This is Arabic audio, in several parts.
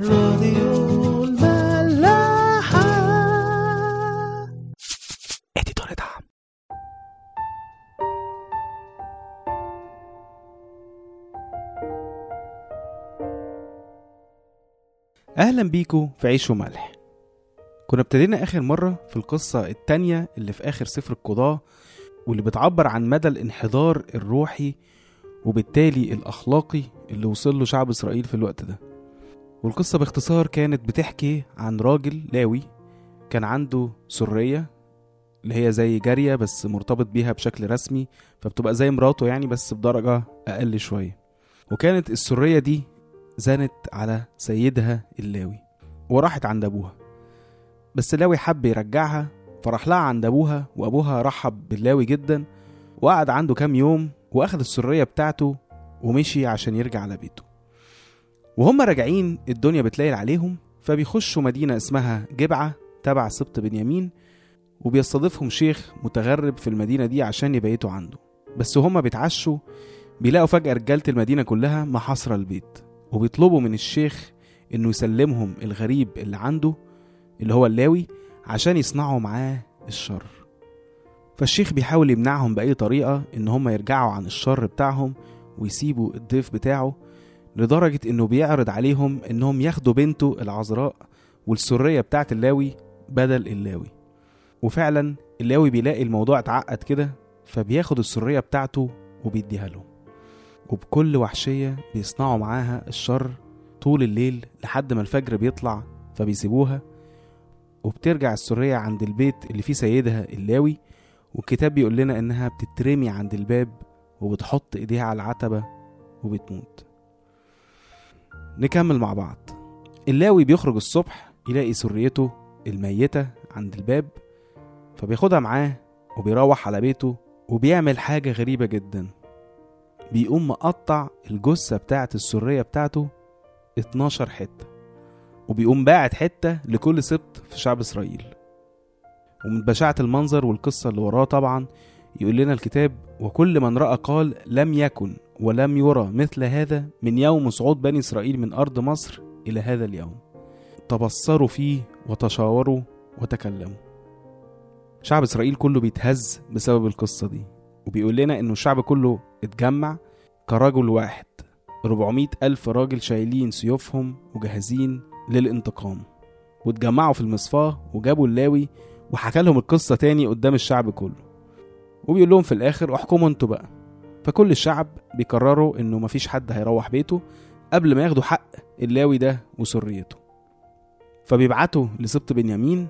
راديو الملاحة. اديتور دعم. أهلا بيكو في عيش وملح. كنا ابتدينا آخر مرة في القصة التانية اللي في آخر سفر القضاة واللي بتعبر عن مدى الانحدار الروحي وبالتالي الأخلاقي اللي وصل له شعب إسرائيل في الوقت ده. والقصة باختصار كانت بتحكي عن راجل لاوي كان عنده سرية اللي هي زي جارية بس مرتبط بيها بشكل رسمي فبتبقى زي مراته يعني بس بدرجة أقل شوية. وكانت السرية دي زنت على سيدها اللاوي وراحت عند أبوها. بس اللاوي حب يرجعها فراح لها عند أبوها وأبوها رحب باللاوي جدا وقعد عنده كام يوم وأخد السرية بتاعته ومشي عشان يرجع لبيته. وهم راجعين الدنيا بتليل عليهم فبيخشوا مدينة اسمها جبعة تبع سبط بنيامين وبيستضيفهم شيخ متغرب في المدينة دي عشان يبيتوا عنده. بس هما بيتعشوا بيلاقوا فجأة رجالة المدينة كلها محاصرة البيت وبيطلبوا من الشيخ إنه يسلمهم الغريب اللي عنده اللي هو اللاوي عشان يصنعوا معاه الشر. فالشيخ بيحاول يمنعهم بأي طريقة إن هما يرجعوا عن الشر بتاعهم ويسيبوا الضيف بتاعه لدرجة إنه بيعرض عليهم إنهم ياخدوا بنته العذراء والسرية بتاعت اللاوي بدل اللاوي. وفعلا اللاوي بيلاقي الموضوع اتعقد كده فبياخد السرية بتاعته وبيديها لهم. وبكل وحشية بيصنعوا معاها الشر طول الليل لحد ما الفجر بيطلع فبيسيبوها. وبترجع السرية عند البيت اللي فيه سيدها اللاوي والكتاب بيقول لنا إنها بتترمي عند الباب وبتحط إيديها على العتبة وبتموت. نكمل مع بعض. اللاوي بيخرج الصبح يلاقي سريته الميتة عند الباب فبياخدها معاه وبيروح على بيته وبيعمل حاجة غريبة جدا. بيقوم مقطع الجثة بتاعة السرية بتاعته 12 حتة وبيقوم باعت حتة لكل سبط في شعب إسرائيل. ومن بشاعة المنظر والقصة اللي وراه طبعا يقول لنا الكتاب وكل من رأى قال لم يكن ولم يرى مثل هذا من يوم صعود بني إسرائيل من أرض مصر إلى هذا اليوم. تبصروا فيه وتشاوروا وتكلموا. شعب إسرائيل كله بيتهز بسبب القصة دي وبيقول لنا إنه الشعب كله اتجمع كرجل واحد. 400 ألف راجل شايلين سيوفهم وجاهزين للانتقام. واتجمعوا في المصفاة وجابوا اللاوي وحكى لهم القصة تاني قدام الشعب كله. وبيقول لهم في الآخر احكموا أنتوا بقى. فكل الشعب بيقرروا إنه مفيش حد هيروح بيته قبل ما ياخدوا حق اللاوي ده وسريته. فبيبعتوا لسبط بنيامين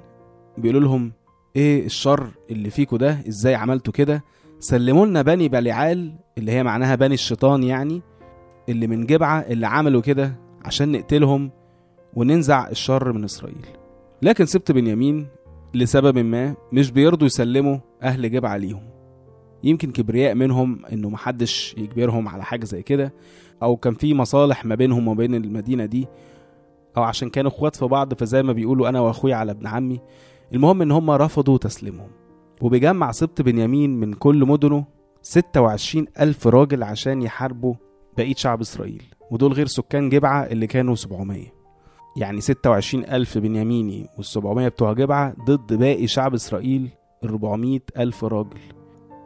بيقولوا لهم إيه الشر اللي فيكوا ده؟ إزاي عملتوا كده؟ سلموا لنا بني بليعال اللي هي معناها بني الشيطان يعني اللي من جبعة اللي عملوا كده عشان نقتلهم وننزع الشر من إسرائيل. لكن سبط بنيامين لسبب ما مش بيرضوا يسلموا أهل جبعة ليهم. يمكن كبرياء منهم إنه محدش يجبرهم على حاجة زي كده أو كان في مصالح ما بينهم وبين المدينة دي أو عشان كانوا إخوات في بعض فزي ما بيقولوا أنا وأخويا على ابن عمي. المهم إن هم رفضوا تسليمهم وبيجمع سبط بنيامين من كل مدنه 26 ألف راجل عشان يحاربوا بقية شعب إسرائيل ودول غير سكان جبعة اللي كانوا 700 يعني 26 ألف بنياميني وال 700 بتوع جبعة ضد باقي شعب إسرائيل ال 400 ألف راجل.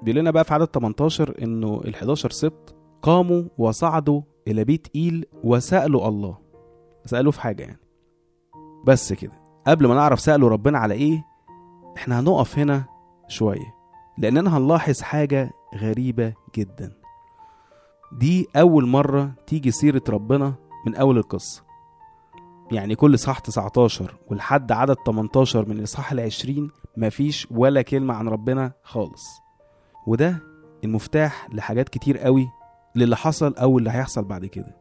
بيقول لنا بقى في عدد 18 إنه ال 11 سبط قاموا وصعدوا إلى بيت إيل وسألوا الله. سألوه في حاجة يعني. بس كده. قبل ما نعرف سألوا ربنا على إيه إحنا هنقف هنا شوية. لأننا هنلاحظ حاجة غريبة جدا. دي أول مرة تيجي سيرة ربنا من أول القصة. يعني كل إصحاح 19 ولحد عدد 18 من الإصحاح العشرين مفيش ولا كلمة عن ربنا خالص. وده المفتاح لحاجات كتير قوي للي حصل أو اللي هيحصل بعد كده.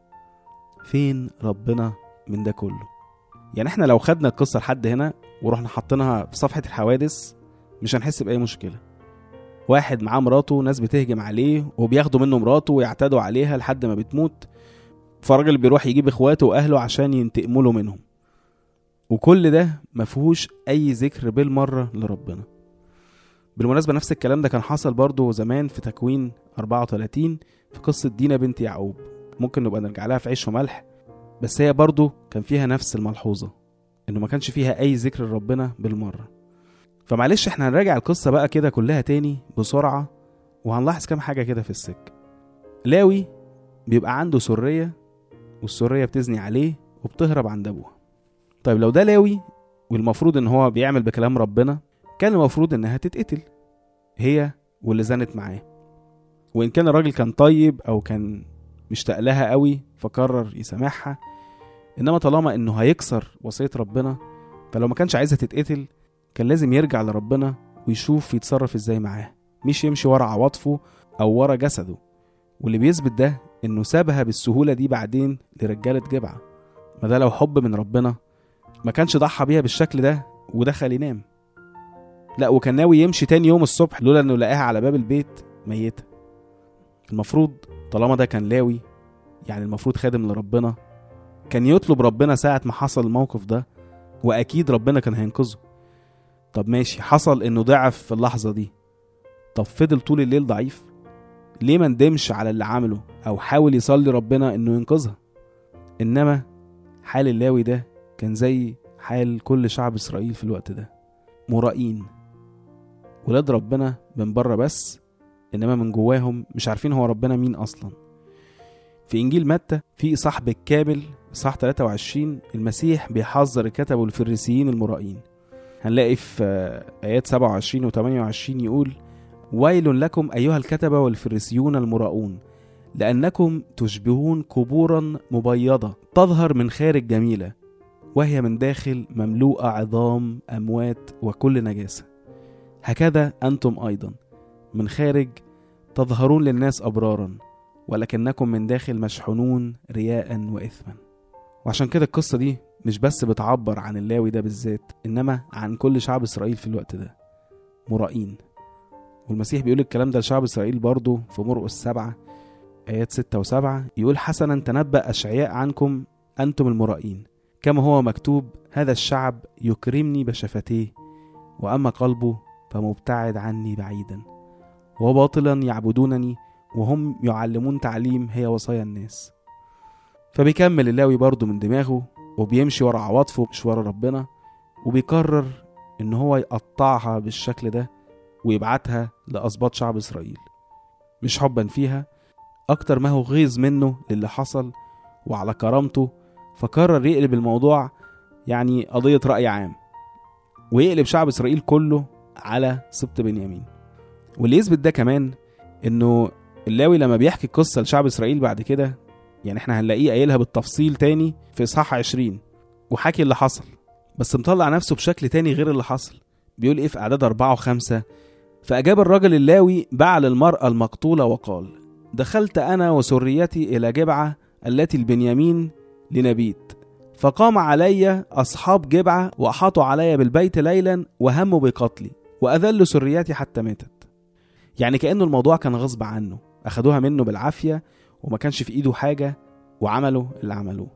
فين ربنا من ده كله؟ يعني إحنا لو خدنا القصة لحد هنا ورحنا حاطينها في صفحة الحوادث مش هنحس بأي مشكلة. واحد معاه مراته ناس بتهجم عليه وبياخدوا منه مراته ويعتدوا عليها لحد ما بتموت. فالراجل بيروح يجيب إخواته وأهله عشان ينتقموا له منهم. وكل ده مفهوش أي ذكر بالمرة لربنا. بالمناسبة نفس الكلام ده كان حصل برضه زمان في تكوين 34 في قصة دينا بنت يعقوب. ممكن نبقى نرجع لها في عيش وملح بس هي برضه كان فيها نفس الملحوظة إنه ما كانش فيها أي ذكر لربنا بالمرة. فمعلش إحنا هنراجع القصة بقى كده كلها تاني بسرعة وهنلاحظ كام حاجة كده في السكة. لاوي بيبقى عنده سرية والسرية بتزني عليه وبتهرب عند أبوها طيب لو ده لاوي والمفروض إن هو بيعمل بكلام ربنا كان المفروض إنها تتقتل. هي واللي زنت معاه. وإن كان الراجل كان طيب أو كان مشتاق لها قوي فقرر يسامحها. إنما طالما إنه هيكسر وصية ربنا فلو ما كانش عايزها تتقتل كان لازم يرجع لربنا ويشوف يتصرف إزاي معاه. مش يمشي ورا عواطفه أو ورا جسده. واللي بيثبت ده إنه سابها بالسهولة دي بعدين لرجالة جبعة. ما ده لو حب من ربنا ما كانش ضحى بيها بالشكل ده ودخل ينام. لا وكان ناوي يمشي تاني يوم الصبح لولا إنه لقاها على باب البيت ميتة. المفروض طالما ده كان لاوي يعني المفروض خادم لربنا كان يطلب ربنا ساعة ما حصل الموقف ده وأكيد ربنا كان هينقذه. طب ماشي حصل إنه ضعف في اللحظة دي. طب فضل طول الليل ضعيف؟ ليه ما ندمش على اللي عمله أو حاول يصلي ربنا إنه ينقذها؟ إنما حال اللاوي ده كان زي حال كل شعب إسرائيل في الوقت ده. مرائين ولاد ربنا من بره بس إنما من جواهم مش عارفين هو ربنا مين أصلا. في إنجيل متى في اصحاح بالكامل إصحاح 23 المسيح بيحذر الكتبه والفريسيين المرائين. هنلاقي في آيات 27 و 28 يقول ويل لكم أيها الكتبة والفريسيون المراؤون لأنكم تشبهون قبورا مبيضة تظهر من خارج جميلة وهي من داخل مملوءة عظام أموات وكل نجاسة. هكذا أنتم أيضا. من خارج تظهرون للناس أبرارا ولكنكم من داخل مشحونون رياء وإثما. وعشان كده القصة دي مش بس بتعبر عن اللاوي ده بالذات إنما عن كل شعب إسرائيل في الوقت ده. مرائين والمسيح بيقول الكلام ده لشعب إسرائيل برضه في مرقس سبعة آيات ستة وسبعة. يقول حسنا تنبأ أشعياء عنكم أنتم المرائين كما هو مكتوب هذا الشعب يكرمني بشفتيه وأما قلبه فمبتعد عني بعيدا. وباطلا يعبدونني وهم يعلمون تعليم هي وصايا الناس. فبيكمل اللاوي برضه من دماغه وبيمشي ورا عواطفه مش ورا ربنا وبيقرر إن هو يقطعها بالشكل ده ويبعتها لأسباط شعب إسرائيل. مش حبا فيها أكتر ما هو غيظ منه للي حصل وعلى كرامته فقرر يقلب الموضوع يعني قضية رأي عام. ويقلب شعب إسرائيل كله على سبط بنيامين واللي يثبت ده كمان إنه اللاوي لما بيحكي القصة لشعب إسرائيل بعد كده يعني إحنا هنلاقيه قايلها بالتفصيل تاني في إصحاح 20 وحكي اللي حصل بس مطلع نفسه بشكل تاني غير اللي حصل. بيقول إيه في أعداد أربعة وخمسة؟ فأجاب الرجل اللاوي بعل المرأة المقتولة وقال دخلت أنا وسريتي إلى جبعة التي البنيامين لنبيت فقام علي أصحاب جبعة وأحاطوا علي بالبيت ليلا وهموا بقتلي. وأذلوا سريتي حتى ماتت. يعني كأنه الموضوع كان غصب عنه. أخدوها منه بالعافية وما كانش في إيده حاجة وعملوا اللي عملوه.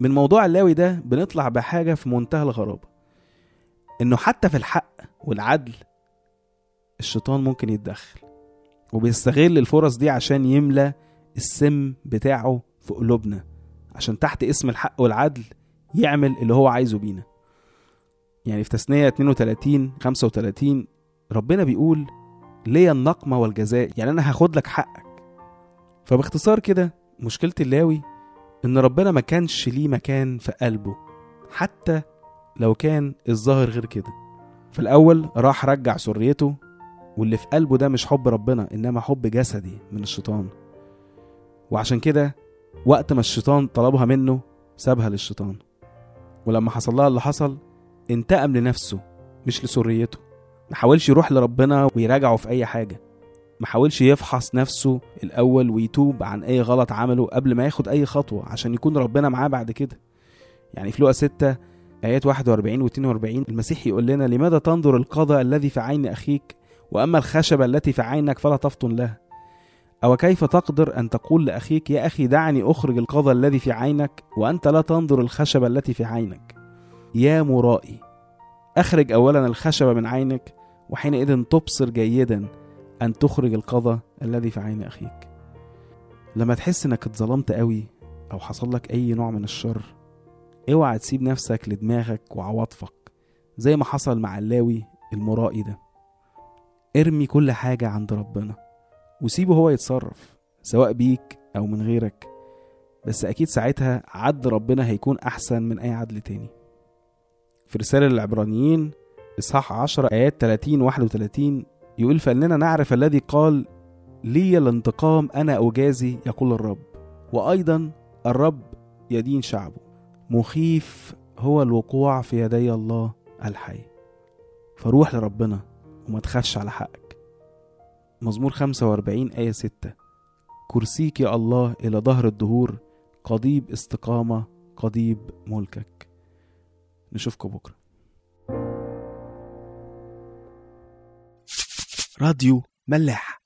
من موضوع اللاوي ده بنطلع بحاجة في منتهى الغرابة. إنه حتى في الحق والعدل الشيطان ممكن يتدخل وبيستغل الفرص دي عشان يملى السم بتاعه في قلوبنا عشان تحت اسم الحق والعدل يعمل اللي هو عايزه بينا. يعني في تثنية 32 35 ربنا بيقول ليا النقمة والجزاء. يعني أنا هاخد لك حقك. فباختصار كده مشكلة اللاوي إن ربنا ما كانش ليه مكان في قلبه حتى لو كان الظاهر غير كده. في الأول راح رجع سريته واللي في قلبه ده مش حب ربنا إنما حب جسدي من الشيطان. وعشان كده وقت ما الشيطان طلبها منه سابها للشيطان. ولما حصل لها اللي حصل انتقم لنفسه مش لسريته. ما حاولش يروح لربنا ويراجعه في أي حاجة. ما حاولش يفحص نفسه الأول ويتوب عن أي غلط عمله قبل ما ياخد أي خطوة عشان يكون ربنا معاه بعد كده. يعني في لقا 6 آيات 41 و 42 المسيح يقول لنا لماذا تنظر القضاء الذي في عين أخيك وأما الخشبة التي في عينك فلا تفطن لها؟ أو كيف تقدر أن تقول لأخيك يا أخي دعني أخرج القضاء الذي في عينك وأنت لا تنظر الخشبة التي في عينك يا مرائي أخرج أولا الخشبة من عينك وحينئذ تبصر جيدا أن تخرج القضاء الذي في عين أخيك. لما تحس إنك اتظلمت قوي أو حصل لك أي نوع من الشر أوعى تسيب نفسك لدماغك وعواطفك زي ما حصل مع اللاوي المرائي ده. ارمي كل حاجة عند ربنا وسيبه هو يتصرف سواء بيك أو من غيرك بس أكيد ساعتها عد ربنا هيكون أحسن من أي عدل تاني. في رسالة للعبرانيين إصحاح 10 آيات 30 31 يقول فإننا نعرف الذي قال لي الانتقام أنا أجازي يقول الرب. وأيضا الرب يدين شعبه. مخيف هو الوقوع في يدي الله الحي. فروح لربنا وما تخافش على حقك. مزمور 45 آية 6 كرسيك يا الله إلى ظهر الدهور قضيب استقامة قضيب ملكك. نشوفكم بكرة. راديو ملاح.